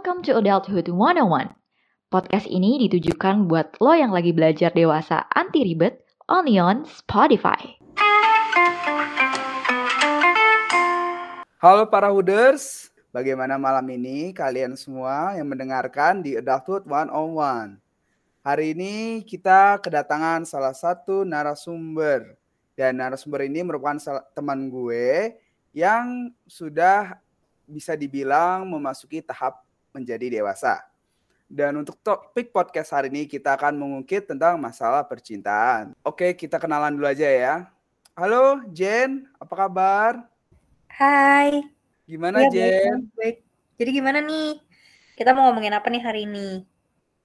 Welcome to Adulthood 101. Podcast ini ditujukan buat lo yang lagi belajar dewasa anti ribet only on Spotify. Halo para Hooders, bagaimana malam ini kalian semua yang mendengarkan di Adulthood 101? Hari ini kita kedatangan salah satu narasumber dan narasumber ini merupakan teman gue yang sudah bisa dibilang memasuki tahap menjadi dewasa. Dan untuk topik podcast hari ini kita akan mengungkit tentang masalah percintaan. Oke, kita kenalan dulu aja ya. Halo Jen, apa kabar? Hai. Gimana ya, Jen? Baik. Jadi gimana nih? Kita mau ngomongin apa nih hari ini?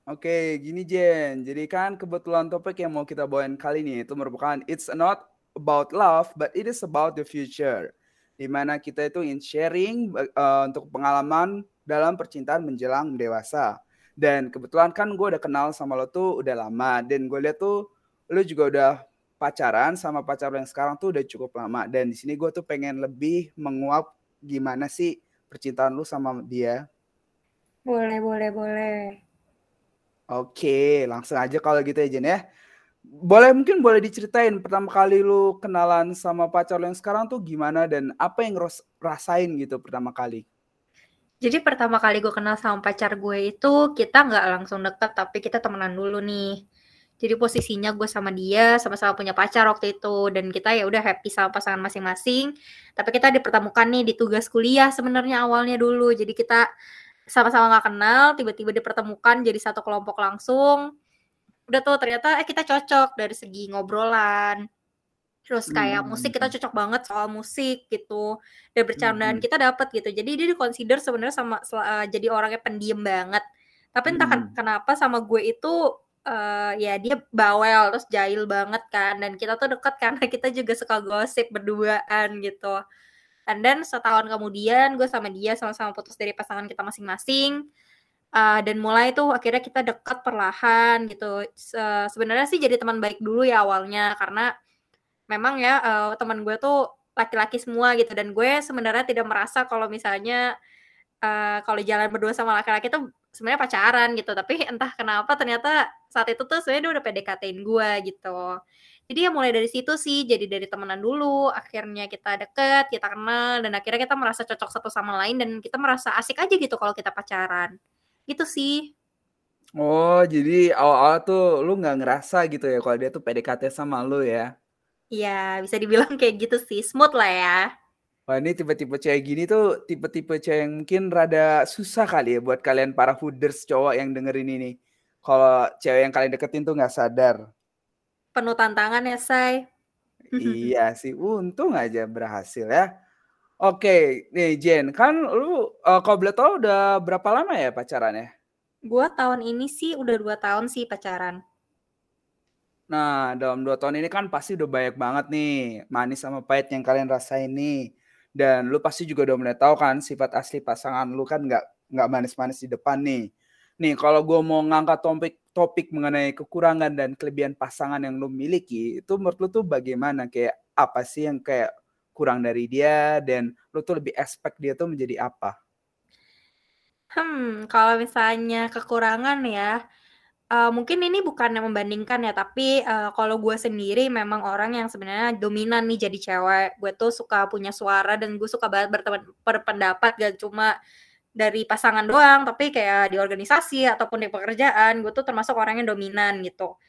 Oke, gini Jen. Jadi kan kebetulan topik yang mau kita bawain kali ini itu merupakan it's not about love, but it is about the future di mana kita itu ingin sharing uh, untuk pengalaman dalam percintaan menjelang dewasa. Dan kebetulan kan gue udah kenal sama lo tuh udah lama dan gue lihat tuh lo juga udah pacaran sama pacar lo yang sekarang tuh udah cukup lama dan di sini gue tuh pengen lebih menguap gimana sih percintaan lo sama dia. Boleh, boleh, boleh. Oke, langsung aja kalau gitu ya Jen ya boleh mungkin boleh diceritain pertama kali lu kenalan sama pacar lu yang sekarang tuh gimana dan apa yang rasain gitu pertama kali? Jadi pertama kali gue kenal sama pacar gue itu kita nggak langsung deket tapi kita temenan dulu nih. Jadi posisinya gue sama dia sama-sama punya pacar waktu itu dan kita ya udah happy sama pasangan masing-masing. Tapi kita dipertemukan nih di tugas kuliah sebenarnya awalnya dulu. Jadi kita sama-sama nggak kenal, tiba-tiba dipertemukan jadi satu kelompok langsung udah tuh ternyata eh kita cocok dari segi ngobrolan terus kayak hmm. musik kita cocok banget soal musik gitu. Dan bercandaan hmm. kita dapat gitu. Jadi dia dikonsider sebenarnya sama uh, jadi orangnya pendiam banget. Tapi entah hmm. kenapa sama gue itu uh, ya dia bawel terus jahil banget kan. Dan kita tuh dekat karena kita juga suka gosip berduaan gitu. And then setahun kemudian gue sama dia sama-sama putus dari pasangan kita masing-masing. Uh, dan mulai tuh akhirnya kita dekat perlahan gitu. Se sebenarnya sih jadi teman baik dulu ya awalnya karena memang ya uh, teman gue tuh laki-laki semua gitu dan gue sebenarnya tidak merasa kalau misalnya uh, kalau jalan berdua sama laki-laki tuh sebenarnya pacaran gitu tapi entah kenapa ternyata saat itu tuh sebenarnya dia udah PDKT-in gue gitu jadi ya mulai dari situ sih jadi dari temenan dulu akhirnya kita deket kita kenal dan akhirnya kita merasa cocok satu sama lain dan kita merasa asik aja gitu kalau kita pacaran itu sih. Oh, jadi awal-awal tuh lu nggak ngerasa gitu ya kalau dia tuh PDKT sama lu ya? Iya, bisa dibilang kayak gitu sih, smooth lah ya. Wah ini tipe-tipe cewek gini tuh tipe-tipe cewek yang mungkin rada susah kali ya buat kalian para hooders cowok yang dengerin ini. Kalau cewek yang kalian deketin tuh nggak sadar. Penuh tantangan ya, Say. iya sih, untung aja berhasil ya. Oke, nih Jen, kan lu uh, kalau boleh tahu udah berapa lama ya pacarannya? Gua tahun ini sih udah dua tahun sih pacaran. Nah, dalam dua tahun ini kan pasti udah banyak banget nih manis sama pahit yang kalian rasain nih. Dan lu pasti juga udah mulai tahu kan sifat asli pasangan lu kan nggak nggak manis-manis di depan nih. Nih, kalau gue mau ngangkat topik topik mengenai kekurangan dan kelebihan pasangan yang lu miliki, itu menurut lu tuh bagaimana? Kayak apa sih yang kayak kurang dari dia dan lu tuh lebih expect dia tuh menjadi apa? Hmm, kalau misalnya kekurangan ya, uh, mungkin ini bukan yang membandingkan ya, tapi uh, kalau gue sendiri memang orang yang sebenarnya dominan nih jadi cewek. Gue tuh suka punya suara dan gue suka banget berteman berpendapat gak cuma dari pasangan doang, tapi kayak di organisasi ataupun di pekerjaan, gue tuh termasuk orang yang dominan gitu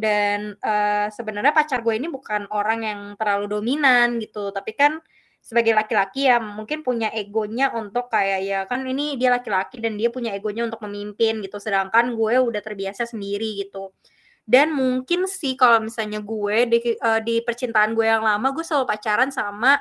dan uh, sebenarnya pacar gue ini bukan orang yang terlalu dominan gitu tapi kan sebagai laki-laki ya mungkin punya egonya untuk kayak ya kan ini dia laki-laki dan dia punya egonya untuk memimpin gitu sedangkan gue udah terbiasa sendiri gitu. Dan mungkin sih kalau misalnya gue di uh, di percintaan gue yang lama gue selalu pacaran sama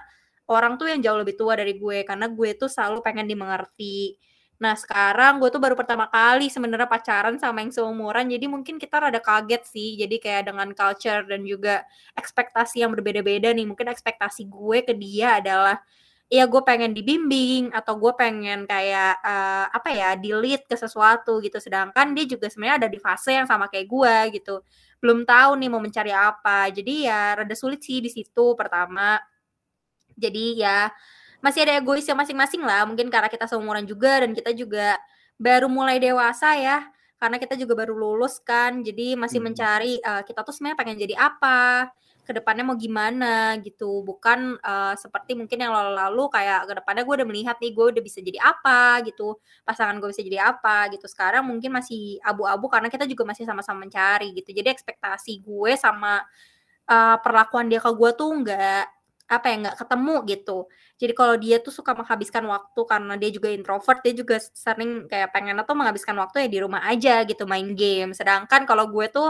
orang tuh yang jauh lebih tua dari gue karena gue tuh selalu pengen dimengerti Nah, sekarang gue tuh baru pertama kali sebenarnya pacaran sama yang seumuran, jadi mungkin kita rada kaget sih. Jadi kayak dengan culture dan juga ekspektasi yang berbeda-beda nih. Mungkin ekspektasi gue ke dia adalah ya gue pengen dibimbing atau gue pengen kayak uh, apa ya delete ke sesuatu gitu sedangkan dia juga sebenarnya ada di fase yang sama kayak gue gitu belum tahu nih mau mencari apa jadi ya rada sulit sih di situ pertama jadi ya masih ada egoisnya masing-masing lah. Mungkin karena kita seumuran juga dan kita juga baru mulai dewasa ya. Karena kita juga baru lulus kan. Jadi masih Hmm. mencari uh, kita tuh sebenarnya pengen jadi apa? Ke depannya mau gimana gitu. Bukan uh, seperti mungkin yang lalu-lalu kayak ke depannya gue udah melihat nih gue udah bisa jadi apa gitu. Pasangan gue bisa jadi apa gitu. Sekarang mungkin masih abu-abu karena kita juga masih sama-sama mencari gitu. Jadi ekspektasi gue sama uh, perlakuan dia ke gue tuh nggak apa ya nggak ketemu gitu. Jadi kalau dia tuh suka menghabiskan waktu karena dia juga introvert dia juga sering kayak pengen tuh menghabiskan waktu ya di rumah aja gitu main game. Sedangkan kalau gue tuh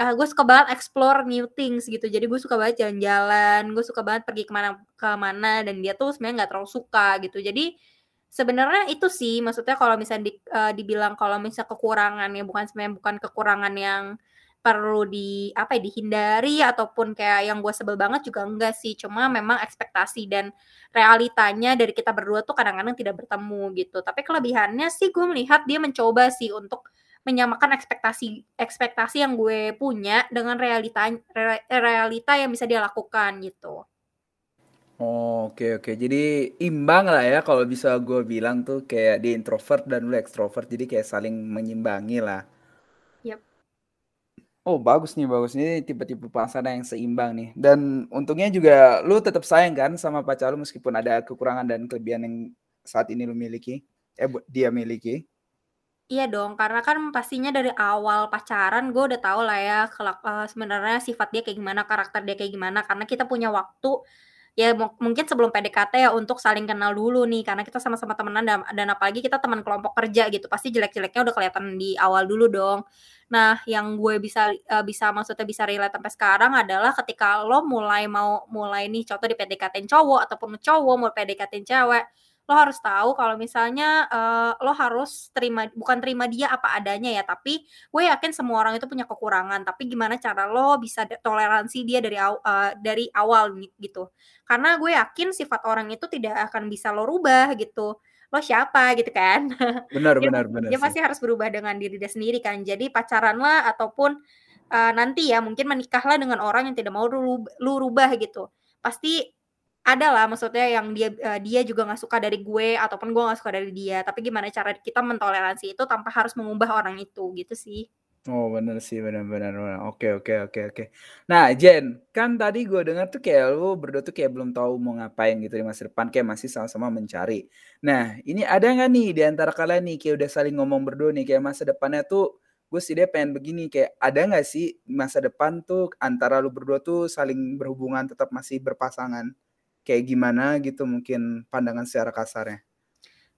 uh, gue suka banget explore new things gitu. Jadi gue suka banget jalan-jalan gue suka banget pergi ke mana ke mana dan dia tuh sebenarnya nggak terlalu suka gitu. Jadi sebenarnya itu sih maksudnya kalau misalnya di, uh, dibilang kalau misalnya kekurangan ya bukan sebenarnya bukan kekurangan yang perlu di apa ya dihindari ataupun kayak yang gue sebel banget juga enggak sih cuma memang ekspektasi dan realitanya dari kita berdua tuh kadang-kadang tidak bertemu gitu tapi kelebihannya sih gue melihat dia mencoba sih untuk menyamakan ekspektasi ekspektasi yang gue punya dengan realita re, realita yang bisa dia lakukan gitu. Oh, oke oke. Jadi imbang lah ya kalau bisa gue bilang tuh kayak dia introvert dan lu ekstrovert jadi kayak saling menyimbangi lah. Oh bagus nih bagus nih tipe-tipe pasangan yang seimbang nih dan untungnya juga lu tetap sayang kan sama pacar lu meskipun ada kekurangan dan kelebihan yang saat ini lu miliki eh dia miliki. Iya dong, karena kan pastinya dari awal pacaran gue udah tahu lah ya kalau uh, sebenarnya sifat dia kayak gimana, karakter dia kayak gimana. Karena kita punya waktu ya mungkin sebelum PDKT ya untuk saling kenal dulu nih karena kita sama-sama temenan dan, dan apalagi kita teman kelompok kerja gitu pasti jelek-jeleknya udah kelihatan di awal dulu dong. Nah, yang gue bisa uh, bisa maksudnya bisa relate sampai sekarang adalah ketika lo mulai mau mulai nih contoh di PDKT cowok ataupun cowok mau PDKT cewek lo harus tahu kalau misalnya uh, lo harus terima bukan terima dia apa adanya ya tapi gue yakin semua orang itu punya kekurangan. Tapi gimana cara lo bisa toleransi dia dari uh, dari awal gitu. Karena gue yakin sifat orang itu tidak akan bisa lo rubah gitu. Lo siapa gitu kan? Benar dia, benar benar dia pasti harus berubah dengan diri dia sendiri kan. Jadi pacaran lah ataupun uh, nanti ya mungkin menikahlah dengan orang yang tidak mau lu, lu rubah gitu. Pasti ada lah maksudnya yang dia uh, dia juga nggak suka dari gue ataupun gue nggak suka dari dia. Tapi gimana cara kita mentoleransi itu tanpa harus mengubah orang itu gitu sih. Oh bener sih bener-bener oke oke oke oke. Nah Jen kan tadi gue dengar tuh kayak lu berdua tuh kayak belum tahu mau ngapain gitu di masa depan kayak masih sama-sama mencari. Nah ini ada nggak nih di antara kalian nih kayak udah saling ngomong berdua nih kayak masa depannya tuh gue sih dia pengen begini kayak ada nggak sih masa depan tuh antara lu berdua tuh saling berhubungan tetap masih berpasangan kayak gimana gitu mungkin pandangan secara kasarnya?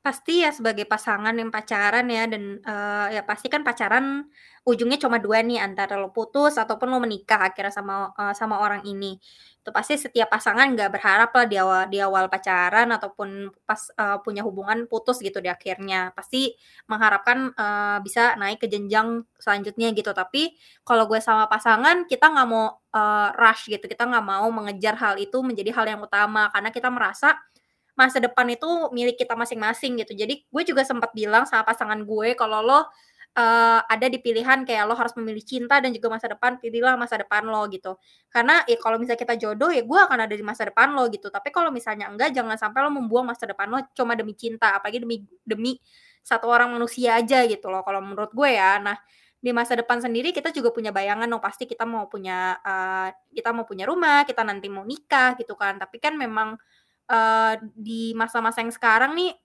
Pasti ya sebagai pasangan yang pacaran ya dan uh, ya pasti kan pacaran ujungnya cuma dua nih antara lo putus ataupun lo menikah akhirnya sama uh, sama orang ini. Itu pasti setiap pasangan nggak berharap lah di awal di awal pacaran ataupun pas uh, punya hubungan putus gitu di akhirnya. Pasti mengharapkan uh, bisa naik ke jenjang selanjutnya gitu. Tapi kalau gue sama pasangan kita nggak mau uh, rush gitu. Kita nggak mau mengejar hal itu menjadi hal yang utama karena kita merasa masa depan itu milik kita masing-masing gitu. Jadi gue juga sempat bilang sama pasangan gue kalau lo uh, ada di pilihan kayak lo harus memilih cinta dan juga masa depan, pilihlah masa depan lo gitu. Karena ya kalau misalnya kita jodoh ya gue akan ada di masa depan lo gitu. Tapi kalau misalnya enggak jangan sampai lo membuang masa depan lo cuma demi cinta, apalagi demi demi satu orang manusia aja gitu loh kalau menurut gue ya. Nah, di masa depan sendiri kita juga punya bayangan dong pasti kita mau punya uh, kita mau punya rumah, kita nanti mau nikah gitu kan. Tapi kan memang uh, di masa-masa yang sekarang nih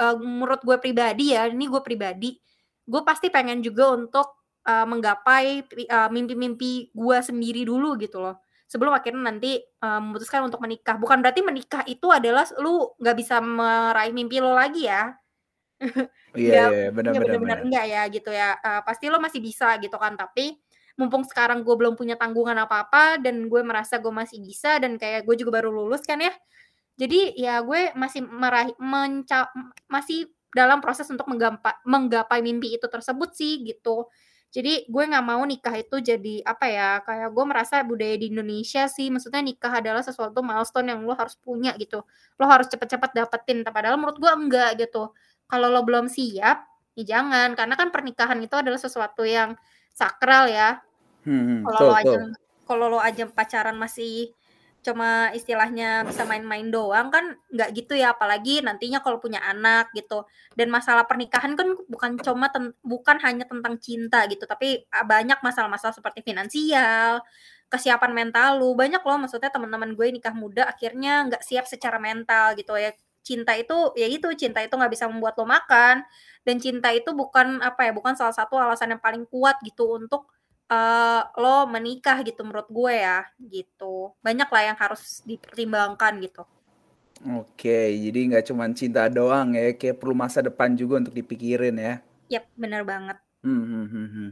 uh, menurut gue pribadi ya ini gue pribadi gue pasti pengen juga untuk uh, menggapai uh, mimpi-mimpi gue sendiri dulu gitu loh. Sebelum akhirnya nanti uh, memutuskan untuk menikah. Bukan berarti menikah itu adalah lu nggak bisa meraih mimpi lo lagi ya. Iya iya benar-benar enggak ya gitu ya. Uh, pasti lo masih bisa gitu kan. Tapi mumpung sekarang gue belum punya tanggungan apa-apa dan gue merasa gue masih bisa dan kayak gue juga baru lulus kan ya jadi ya gue masih meraih menca masih dalam proses untuk menggapai, menggapai mimpi itu tersebut sih gitu. Jadi gue nggak mau nikah itu jadi apa ya kayak gue merasa budaya di Indonesia sih maksudnya nikah adalah sesuatu milestone yang lo harus punya gitu. Lo harus cepet-cepet dapetin. Padahal menurut gue enggak gitu. Kalau lo belum siap, ya jangan karena kan pernikahan itu adalah sesuatu yang sakral ya. Hmm, kalau lo aja kalau lo aja pacaran masih cuma istilahnya bisa main-main doang kan nggak gitu ya apalagi nantinya kalau punya anak gitu. Dan masalah pernikahan kan bukan cuma bukan hanya tentang cinta gitu tapi banyak masalah-masalah seperti finansial kesiapan mental lu. Banyak loh maksudnya teman-teman gue nikah muda akhirnya nggak siap secara mental gitu ya. Cinta itu ya itu cinta itu nggak bisa membuat lo makan. Dan cinta itu bukan apa ya bukan salah satu alasan yang paling kuat gitu untuk uh, lo menikah gitu menurut gue ya gitu. Banyak lah yang harus dipertimbangkan gitu. Oke jadi nggak cuma cinta doang ya kayak perlu masa depan juga untuk dipikirin ya. Yap, bener banget. Hmm, hmm, hmm, hmm.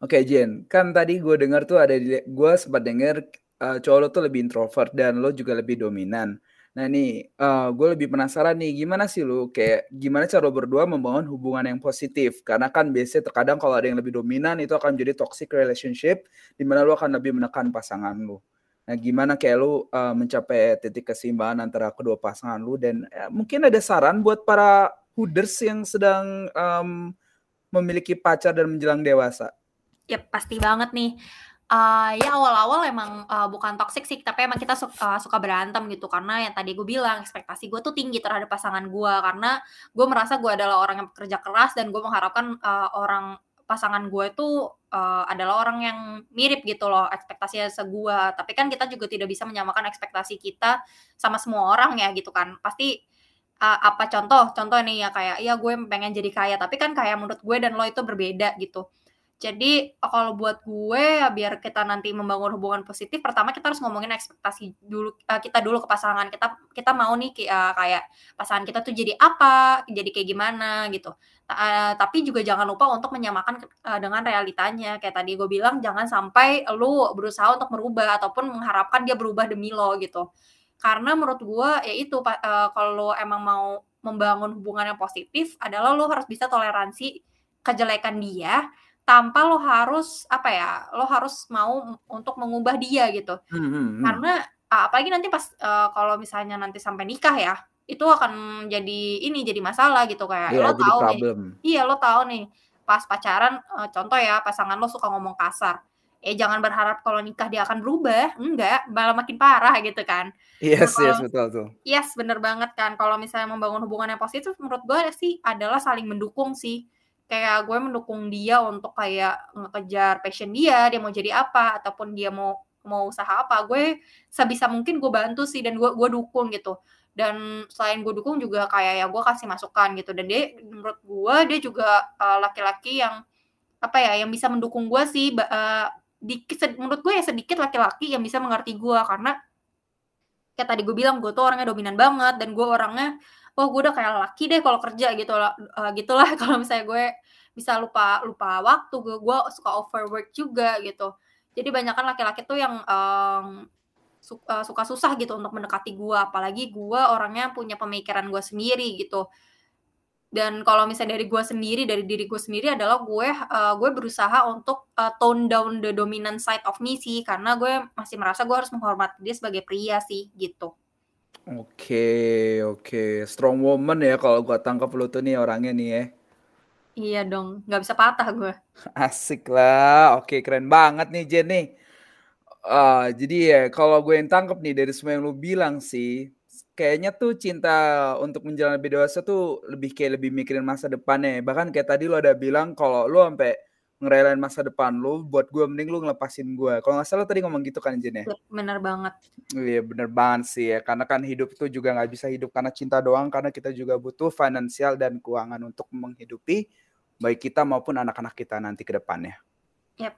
oke Jen kan tadi gue dengar tuh ada gue sempat dengar uh, cowok lo tuh lebih introvert dan lo juga lebih dominan Nah nih, uh, gue lebih penasaran nih, gimana sih lu kayak gimana cara berdua membangun hubungan yang positif? Karena kan biasanya terkadang kalau ada yang lebih dominan itu akan jadi toxic relationship, di mana lu akan lebih menekan pasangan lu. Nah, gimana kayak lu uh, mencapai titik keseimbangan antara kedua pasangan lu dan ya, mungkin ada saran buat para hooders yang sedang um, memiliki pacar dan menjelang dewasa? Ya pasti banget nih uh, ya awal-awal emang uh, bukan toxic sih, tapi emang kita suka, uh, suka berantem gitu. Karena yang tadi gue bilang ekspektasi gue tuh tinggi terhadap pasangan gue karena gue merasa gue adalah orang yang bekerja keras dan gue mengharapkan uh, orang pasangan gue itu uh, adalah orang yang mirip gitu loh ekspektasinya segua tapi kan kita juga tidak bisa menyamakan ekspektasi kita sama semua orang ya gitu kan. Pasti uh, apa contoh? Contoh nih ya kayak ya gue pengen jadi kaya. Tapi kan kayak menurut gue dan lo itu berbeda gitu jadi kalau buat gue ya biar kita nanti membangun hubungan positif, pertama kita harus ngomongin ekspektasi dulu uh, kita dulu ke pasangan kita. Kita mau nih uh, kayak pasangan kita tuh jadi apa, jadi kayak gimana gitu. Uh, tapi juga jangan lupa untuk menyamakan dengan realitanya. Kayak tadi gue bilang jangan sampai lu berusaha untuk merubah ataupun mengharapkan dia berubah demi lo gitu. Karena menurut gue ya itu kalau emang mau membangun hubungan yang positif adalah lo harus bisa toleransi kejelekan dia tanpa lo harus apa ya lo harus mau untuk mengubah dia gitu. Hmm, hmm, hmm. karena apalagi nanti pas uh, kalau misalnya nanti sampai nikah ya itu akan jadi ini jadi masalah gitu kayak yeah, lo tahu nih. iya lo tahu nih pas pacaran uh, contoh ya pasangan lo suka ngomong kasar. Eh jangan berharap kalau nikah dia akan berubah enggak malah makin parah gitu kan. Yes nah, yes betul tuh yes bener banget kan kalau misalnya membangun hubungan yang positif menurut gue sih adalah saling mendukung sih kayak gue mendukung dia untuk kayak ngekejar passion dia dia mau jadi apa ataupun dia mau mau usaha apa gue sebisa mungkin gue bantu sih dan gue gue dukung gitu. Dan selain gue dukung juga kayak ya gue kasih masukan gitu. Dan dia menurut gue dia juga uh, laki-laki yang apa ya yang bisa mendukung gue sih uh, dikit menurut gue ya sedikit laki-laki yang bisa mengerti gue. Karena kayak tadi gue bilang gue tuh orangnya dominan banget dan gue orangnya wah gue udah kayak laki deh kalau kerja gitu lah uh, gitulah. Kalau misalnya gue bisa lupa lupa waktu gue gue suka overwork juga gitu. Jadi banyak kan laki-laki tuh yang um, su uh, suka susah gitu untuk mendekati gue apalagi gue orangnya punya pemikiran gue sendiri gitu. Dan kalau misalnya dari gue sendiri dari diri gue sendiri adalah gue uh, gue berusaha untuk uh, tone down the dominant side of me sih. Karena gue masih merasa gue harus menghormati dia sebagai pria sih gitu Oke oke, strong woman ya kalau gua tangkap lu tuh nih orangnya nih ya. Iya dong, nggak bisa patah gue. Asik lah, oke keren banget nih Jen nih. Uh, jadi ya kalau gue yang tangkap nih dari semua yang lu bilang sih, kayaknya tuh cinta untuk menjalani lebih dewasa tuh lebih kayak lebih mikirin masa depannya. Bahkan kayak tadi lu ada bilang kalau lu sampai ngerelain masa depan lu buat gue mending lu ngelepasin gue kalau nggak salah tadi ngomong gitu kan Jen ya? Iya, bener banget. Iya bener banget sih ya. Karena kan hidup itu juga nggak bisa hidup karena cinta doang karena kita juga butuh finansial dan keuangan untuk menghidupi baik kita maupun anak-anak kita nanti ke depannya yep.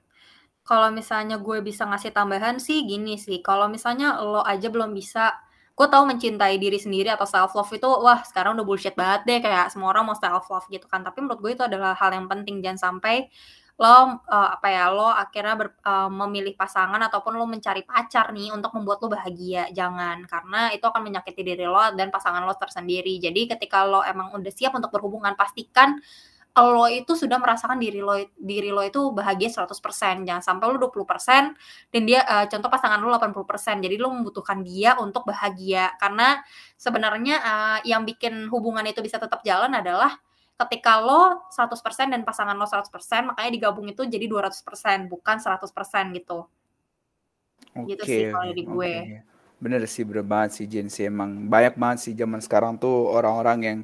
kalau misalnya gue bisa ngasih tambahan sih gini sih. Kalau misalnya lo aja belum bisa gue tahu mencintai diri sendiri atau self love itu wah sekarang udah bullshit banget deh kayak semua orang mau self love gitu kan. Tapi menurut gue itu adalah hal yang penting. Jangan sampai lo uh, apa ya lo akhirnya ber, uh, memilih pasangan ataupun lo mencari pacar nih untuk membuat lo bahagia. Jangan karena itu akan menyakiti diri lo dan pasangan lo tersendiri. Jadi ketika lo emang udah siap untuk berhubungan pastikan lo itu sudah merasakan diri lo diri lo itu bahagia 100% jangan sampai lo 20% dan dia uh, contoh pasangan lo 80% jadi lo membutuhkan dia untuk bahagia. Karena sebenarnya uh, yang bikin hubungan itu bisa tetap jalan adalah ketika lo 100% dan pasangan lo 100%, makanya digabung itu jadi 200%, bukan 100% gitu. Oke. Gitu sih kalau dari gue. Okay. Bener sih, bener banget sih Jen sih emang banyak banget sih zaman sekarang tuh orang-orang yang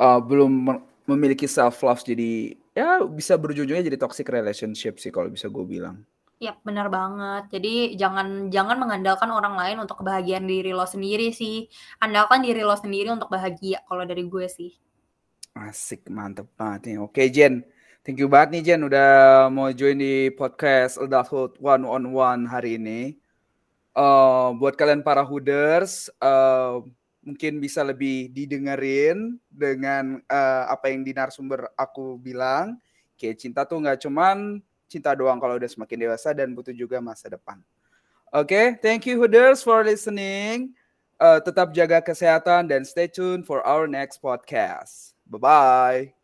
uh, belum memiliki self love jadi ya bisa berujungnya jadi toxic relationship sih kalau bisa gue bilang. Iya, benar banget. Jadi jangan jangan mengandalkan orang lain untuk kebahagiaan diri lo sendiri sih. Andalkan diri lo sendiri untuk bahagia kalau dari gue sih. Asik, mantep banget nih. Oke Jen, thank you banget nih Jen udah mau join di podcast Adulthood One on One hari ini. Uh, buat kalian para hooders, uh, mungkin bisa lebih didengerin dengan uh, apa yang di narasumber aku bilang. Kayak cinta tuh nggak cuman cinta doang kalau udah semakin dewasa dan butuh juga masa depan. Oke, okay, thank you Hooders for listening. Uh, tetap jaga kesehatan dan stay tuned for our next podcast. Bye bye.